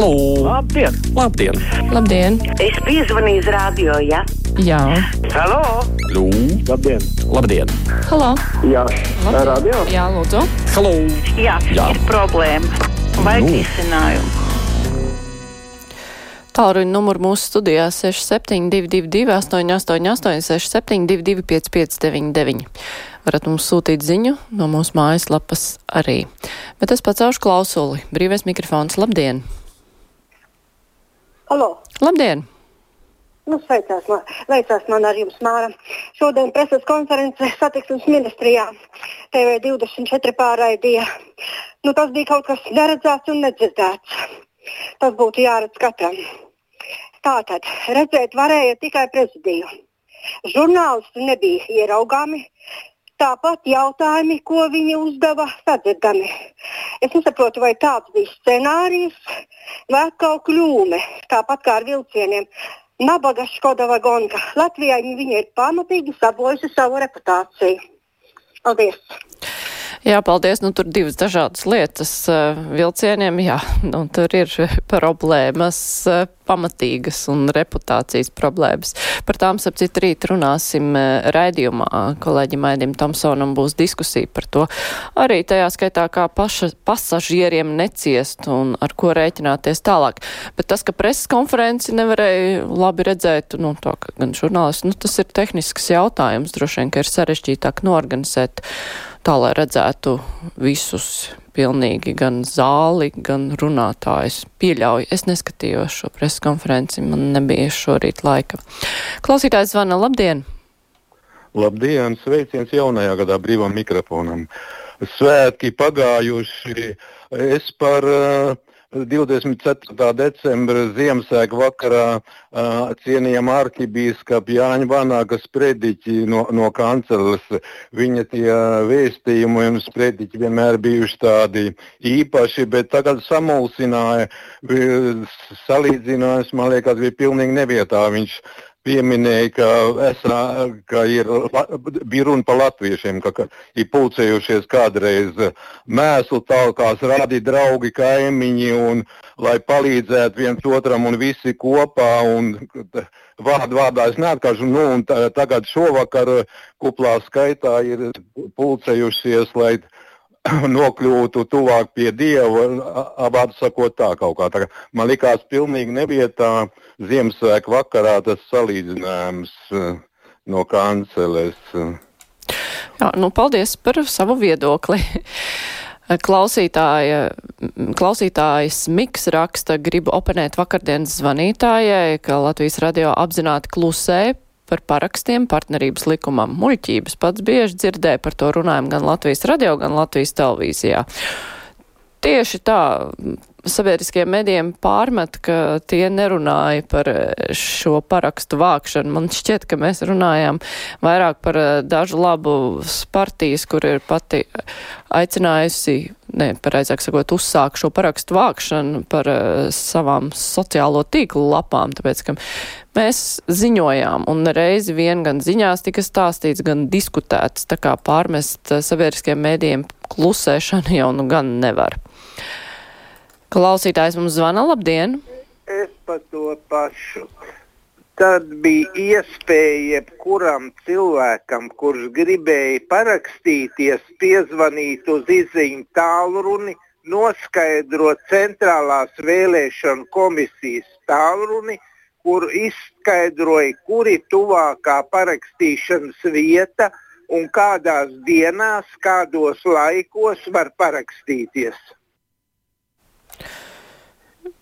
Halo! Labdien! Labdien! Labdien! Es piezvanīju uz radio, ja? Jā. Halo! Lū! Labdien! Labdien! Halo! Jā, Labdien. radio! Jā, lūdzu! Halo! Jā, Jā. ir problēma. Vajag Nu. risinājumu. Tālruņa numuru mūsu studijā 6722, 888, 672, 559, varat mums sūtīt ziņu no mūsu mājaslapas arī. Bet es pacaušu klausuli. Brīvais mikrofons. Labdien! Halo! Labdien! Nu, sveicās, man, veicās man ar jums, Māra. Šodien preses konference satiksmes ministrijā TV24 pārraidīja. Nu, tas bija kaut kas neredzēts un nedzirdēts. Tas būtu jāredz katram. Tātad redzēt varēja tikai prezidiju. Žurnālisti nebija ieraugāmi. Tāpat jautājumi, ko viņi uzdeva, sadzirdami. Es nesaprotu, vai tāds bija scenārijs vai atkal kļūme, tāpat kā ar vilcieniem. Nabaga Škoda vagonka. Latvijā viņi ir pamatīgi sabojājuši savu reputāciju. Paldies! Jā, paldies. Nu, tur divas dažādas lietas uh, vilcieniem. Jā, nu, tur ir problēmas uh, pamatīgas un reputācijas problēmas. Par tām, ap citu rīt runāsim uh, raidījumā. Kolēģim Aidim Tomsonam būs diskusija par to. Arī tajā skaitā, kā paša, pasažieriem neciest un ar ko rēķināties tālāk. Bet tas, ka preses konferenci nevarēja labi redzēt, nu, to, gan žurnālisti, nu, tas ir tehnisks jautājums. Droši vien, ka ir sarežģītāk norganizēt tā, lai redzētu visus pilnīgi, gan zāli, gan runātājus. Pieļauju, es neskatījos šo preses konferenci, man nebija šorīt laika. Klausītājs zvana, labdien! Labdien, sveiciens jaunajā gadā brīvam mikrofonam. Svētki pagājuši. Es par uh, 24. decembra Ziemassvētku vakarā uh, cienījam arhibīskapu Jāņa Vanāga sprediķi no, no kanceles. Viņa tie vēstījumi un sprediķi vienmēr bijuši tādi īpaši, bet tagad samulsināja, salīdzinājums, man liekas, bija pilnīgi nevietā. Viņš pieminēja, ka, esā, ka ir, bija runa par latviešiem, ka, ka ir pulcējušies kādreiz mēslu talkās, radi draugi, kaimiņi, un, lai palīdzētu viens otram un visi kopā. Un, vārdu vārdā es neatkāršu, nu, un tā, tagad šovakar kuplā skaitā ir pulcējušies, lai nokļūtu tuvāk pie dieva, abādi sakot tā kaut kā. Tā, man likās pilnīgi nevietā Ziemassvētku vakarā tas salīdzinājums no kanceles. Jā, nu, paldies par savu viedokli. Klausītāja, klausītājs Miks raksta, gribu oponēt vakardienas zvanītājai, ka Latvijas radio apzināti klusē par parakstiem partnerības likumam. Muļķības pats bieži dzirdēja par to runājumu gan Latvijas radio, gan Latvijas televīzijā. Tieši tā, sabiedriskiem medijiem pārmet, ka tie nerunāja par šo parakstu vākšanu. Man šķiet, ka mēs runājām vairāk par dažu labu partijas, kur ir pati aicinājusi, ne, pareizāk sakot, uzsāk šo parakstu vākšanu par savām sociālo tīklu lapām, tāpēc, ka mēs ziņojām un reizi vien gan ziņās tika stāstīts, gan diskutēts, tā kā pārmest sabiedriskiem mēdījiem klusēšanu jau nu gan nevar. Klausītājs mums zvana, labdien! Es par to pašu. Tad bija iespēja jebkuram cilvēkam, kurš gribēja parakstīties, piezvanīt uz izziņu tālruni, noskaidrot centrālās vēlēšanu komisijas tālruni, kur izskaidroja, kur ir tuvākā parakstīšanas vieta un kādās dienās, kādos laikos var parakstīties.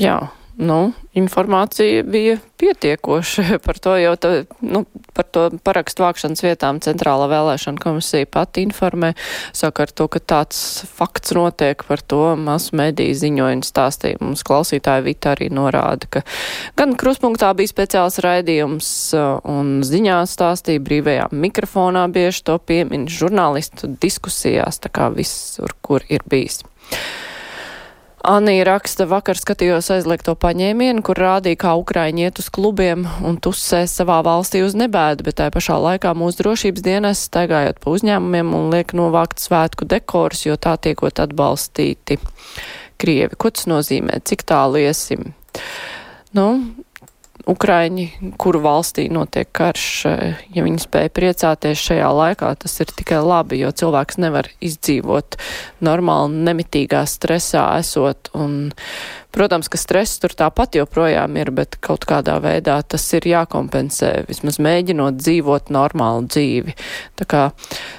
Jā, nu, informācija bija pietiekoša par to, jo tā, nu, par to parakstu vākšanas vietām Centrālā vēlēšana komisija pati informē. Saka ar to, ka tāds fakts notiek par to masu mediju ziņojumu stāstīja. Mums klausītāja Vita arī norāda, ka gan kruspunktā bija speciāls raidījums un ziņā stāstīja brīvajā mikrofonā bieži to piemin žurnālistu diskusijās, tā kā visur, kur ir bijis. Anija raksta, vakar skatījos aizliegto paņēmienu, kur rādīja, kā Ukraiņi iet uz klubiem un tusē savā valstī uz nebēdu, bet tajā pašā laikā mūsu drošības dienas staigājot pa uzņēmumiem un liek novākt svētku dekorus, jo tā tiekot atbalstīti Krievi. Ko tas nozīmē? Cik tālu iesim? Nu, Ukraiņi, kuru valstī notiek karš, ja viņi spēja priecāties šajā laikā, tas ir tikai labi, jo cilvēks nevar izdzīvot normāli nemitīgā stresā esot. Un, protams, ka stress tur tāpat joprojām ir, bet kaut kādā veidā tas ir jākompensē, vismaz mēģinot dzīvot normālu dzīvi. Tā kā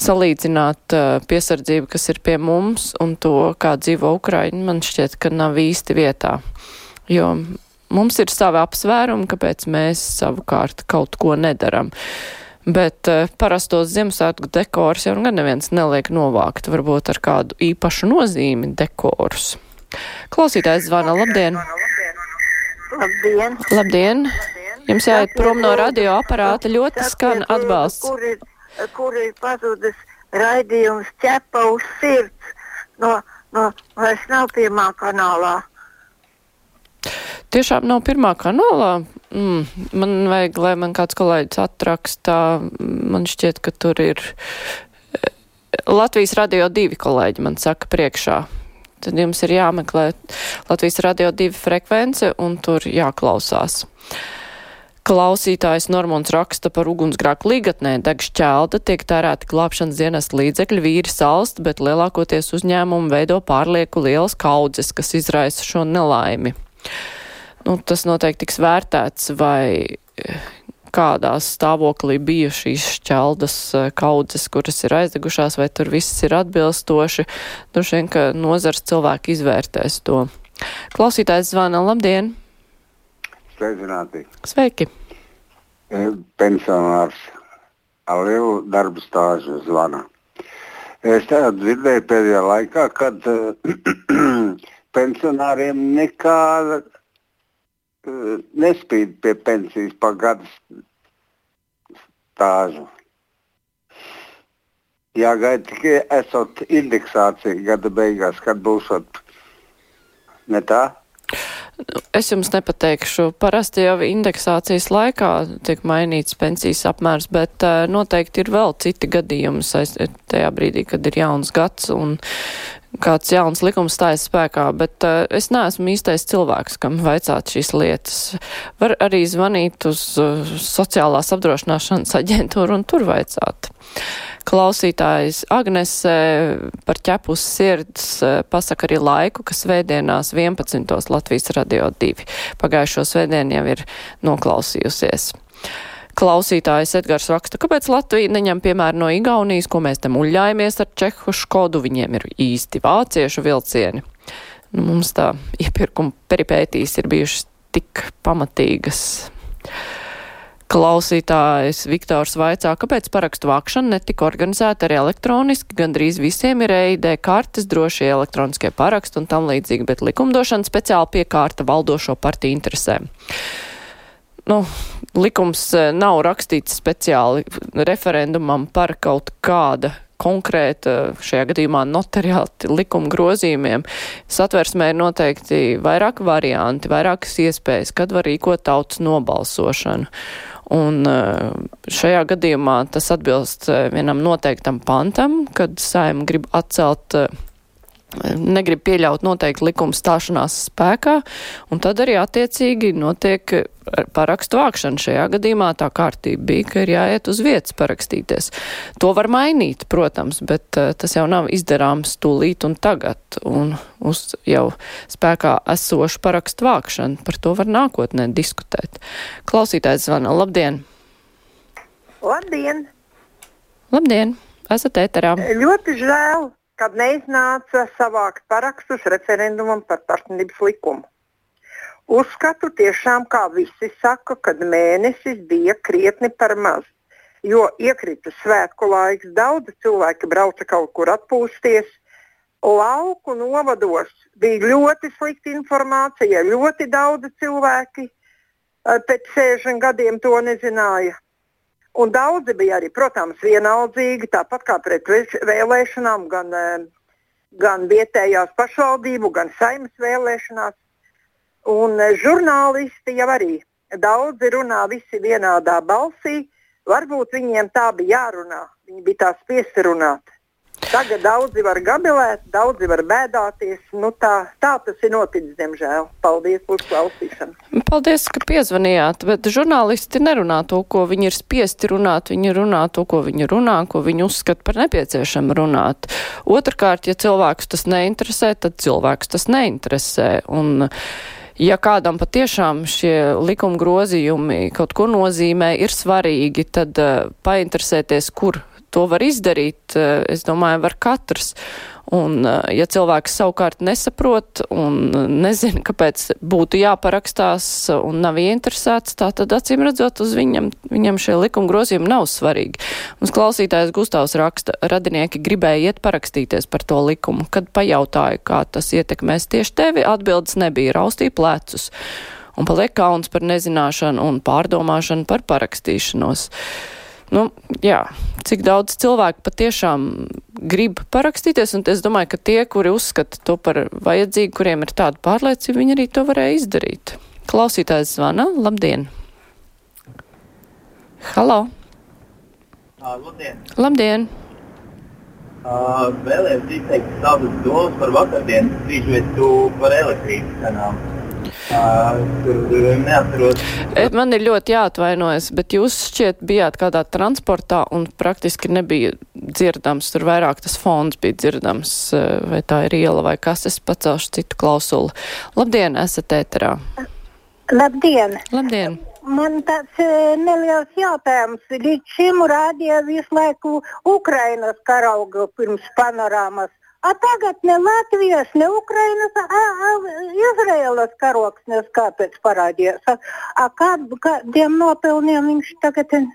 salīdzināt piesardzību, kas ir pie mums, un to, kā dzīvo Ukraiņi, man šķiet, ka nav īsti vietā. Jo Mums ir savi apsvērumi, kāpēc mēs savukārt kaut ko nedaram. Bet uh, parastos Ziemassvētku dekorus jau gan neviens neliek novākt, varbūt ar kādu īpašu nozīmi dekorus. Klausītājs zvana, labdien! Labdien! Labdien! Jums jāiet prom no radioaparāta, ļoti skan atbalsts. Kur ir, kur ir pazudis raidījums ķepa uz sirds no, no vairs nav pirmā kanālā. Tiešām nav pirmā kanālā. Mm, man vajag, lai man kāds kolēģis atrakstā. Man šķiet, ka tur ir eh, Latvijas radio divi kolēģi man saka priekšā. Tad jums ir jāmeklē Latvijas radio divi frekvence un tur jāklausās. Klausītājs Normons raksta par ugunsgrāku līgatnē deg šķelda, tiek tērēti glābšanas dienas līdzekļi, vīri salst, bet lielākoties uzņēmumi veido pārlieku lielas kaudzes, kas izraisa šo nelaimi nu, tas noteikti tiks vērtēts, vai eh, kādā stāvoklī bija šīs šķeldas eh, kaudzes, kuras ir aizdegušās, vai tur viss ir atbilstoši. Droši vien, ka nozars cilvēki izvērtēs to. Klausītājs zvana, labdien! Sveicināti! Sveiki! E, pensionārs ar lielu darbu stāžu zvana. Es tādu dzirdēju pēdējā laikā, kad pensionāriem nekāda nespīd pie pensijas pa gadu stāžu. Jāgaida tikai esot indeksācija gada beigās, kad būšot ne tā. Es jums nepateikšu. Parasti jau indeksācijas laikā tiek mainīts pensijas apmērs, bet uh, noteikti ir vēl citi gadījumi tajā brīdī, kad ir jauns gads un kāds jauns likums stājas spēkā, bet uh, es neesmu īstais cilvēks, kam vaicāt šīs lietas. Var arī zvanīt uz uh, sociālās apdrošināšanas aģentūru un tur vaicāt. Klausītājs Agnese par ķepus sirds uh, pasaka arī laiku, kas svētdienās 11. Latvijas radio 2. Pagājušo svētdienu jau ir noklausījusies. Klausītājs Edgars raksta, kāpēc Latvija neņem piemēru no Igaunijas, ko mēs te muļļājamies ar čehu škodu, viņiem ir īsti vāciešu vilcieni. Nu, mums tā iepirkuma peripētīs ir bijušas tik pamatīgas. Klausītājs Viktors vaicā, kāpēc parakstu vākšana netika organizēta arī elektroniski, gandrīz visiem ir EID kartes, drošie elektroniskie paraksti un tam līdzīgi, bet likumdošana speciāli piekārta valdošo partiju interesēm nu, likums e, nav rakstīts speciāli referendumam par kaut kāda konkrēta, šajā gadījumā notariāti likuma grozījumiem. Satversmē ir noteikti vairāk varianti, vairākas iespējas, kad var rīkot tautas nobalsošanu. Un e, šajā gadījumā tas atbilst e, vienam noteiktam pantam, kad saima grib atcelt negrib pieļaut noteikti likuma stāšanās spēkā, un tad arī attiecīgi notiek parakstu vākšana. Šajā gadījumā tā kārtība bija, ka ir jāiet uz vietas parakstīties. To var mainīt, protams, bet uh, tas jau nav izdarāms tūlīt un tagad, un uz jau spēkā esošu parakstu vākšanu. Par to var nākotnē diskutēt. Klausītājs zvana. Labdien! Labdien! Labdien! Esat ēterā. Ļoti žēl, kad neiznāca savākt parakstus referendumam par partnerības likumu. Uzskatu tiešām, kā visi saka, kad mēnesis bija krietni par maz, jo iekrita svētku laiks, daudzi cilvēki brauca kaut kur atpūsties. Lauku novados bija ļoti slikta informācija, ļoti daudzi cilvēki eh, pēc 60 gadiem to nezināja. Un daudzi bija arī, protams, vienaldzīgi, tāpat kā pret vēlēšanām, gan, eh, gan vietējās pašvaldību, gan saimnes vēlēšanās. Un eh, žurnālisti jau arī daudzi runā visi vienādā balsī. Varbūt viņiem tā bija jārunā, viņi bija tā spiesti runāt. Tagad daudzi var gabilēt, daudzi var bēdāties. Nu, tā, tā tas ir noticis, diemžēl. Paldies par uzklausīšanu. Paldies, ka piezvanījāt, bet žurnālisti nerunā to, ko viņi ir spiesti runāt. Viņi runā to, ko viņi runā, ko viņi uzskata par nepieciešamu runāt. Otrakārt, ja cilvēks tas neinteresē, tad cilvēks tas neinteresē. Un, ja kādam patiešām šie likuma grozījumi kaut ko nozīmē, ir svarīgi, tad uh, painteresēties, kur to var izdarīt, uh, es domāju, var katrs. Un, uh, ja cilvēks savukārt nesaprot un nezina, kāpēc būtu jāparakstās un nav ieinteresēts, tā tad acīm redzot, uz viņam, viņam šie likuma grozījumi nav svarīgi. Mums klausītājs Gustavs raksta, radinieki gribēja iet parakstīties par to likumu. Kad pajautāju, kā tas ietekmēs tieši tevi, atbildes nebija, raustīja plecus. Un paliek kauns par nezināšanu un pārdomāšanu par parakstīšanos. Nu, jā, cik daudz cilvēku patiešām grib parakstīties, un es domāju, ka tie, kuri uzskata to par vajadzīgu, kuriem ir tāda pārliecība, viņi arī to varēja izdarīt. Klausītājs zvana. Labdien! Halo! Uh, labdien! Labdien! Uh, vēlējos izteikt savas domas par vakardienas brīžvietu par elektrības cenām. E, Man ir ļoti jāatvainojas, bet jūs šķiet bijāt kādā transportā un praktiski nebija dzirdams, tur vairāk tas fons bija dzirdams, e, vai tā ir iela vai kas, es pacelšu citu klausuli. Labdien, esat ēterā. Labdien! Labdien! Man tāds e, neliels jautājums. Līdz šim rādīja visu laiku Ukrainas karaugu pirms panorāmas. A tagad ne Latvijas, ne Ukrainas, a, a Izraēlas karoks nes kāpēc parādījās. A, a kādiem nopelniem viņš tagad ir?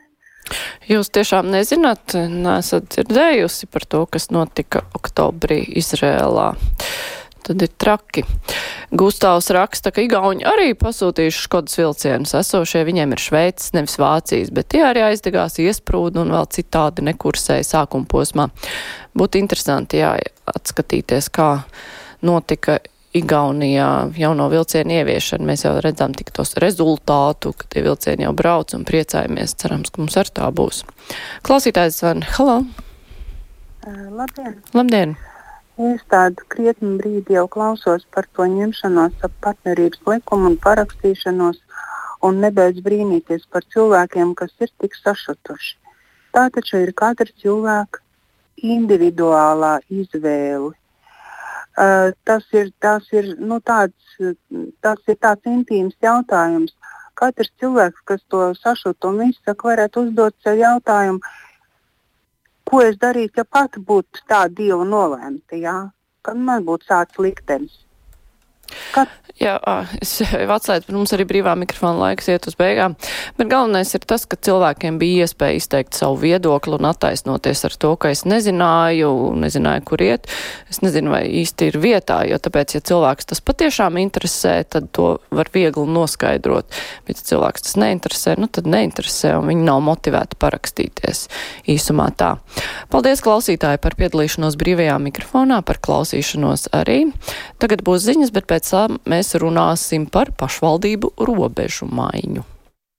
Jūs tiešām nezināt, nesat dzirdējusi par to, kas notika oktobrī Izrēlā. Tad ir traki. Gustavs raksta, ka Igauni arī pasūtījuši Škodas vilcienus. Esošie viņiem ir Šveicis, nevis Vācijas, bet tie arī aizdegās iesprūdu un vēl citādi nekursēja sākuma posmā. Būtu interesanti, jā, atskatīties, kā notika Igaunijā jauno vilcienu ieviešana. Mēs jau redzam tik tos rezultātu, ka tie vilcieni jau brauc un priecājamies. Cerams, ka mums ar tā būs. Klausītājs zvan. Halo! Labdien! Labdien! Es tādu krietni brīdi jau klausos par to ņemšanos ap partnerības likumu un parakstīšanos, un nebeidz brīnīties par cilvēkiem, kas ir tik sašutuši. Tā taču ir katra cilvēka individuālā izvēle. Uh, tas ir, tas ir, nu, tāds, tas ir tāds intīms jautājums. Katrs cilvēks, kas to sašut un izsaka, varētu uzdot sev jautājumu, ko es darītu, ja pat būtu tā dieva nolēmta, jā? kad man būtu tāds liktenis. Kad... Jā, es jau atslēdzu, bet mums arī brīvā mikrofona laiks iet uz beigām. Bet galvenais ir tas, ka cilvēkiem bija iespēja izteikt savu viedokli un attaisnoties ar to, ka es nezināju, nezināju, kur iet. Es nezinu, vai īsti ir vietā, jo tāpēc, ja cilvēks tas patiešām interesē, tad to var viegli noskaidrot. Bet, ja cilvēks tas neinteresē, nu tad neinteresē un viņi nav motivēti parakstīties. Īsumā tā. Paldies klausītāji par piedalīšanos brīvajā mikrofonā, par klausīšanos arī. Tagad būs ziņas, bet pēc tam mēs runāsim par pašvaldību robežu maiņu.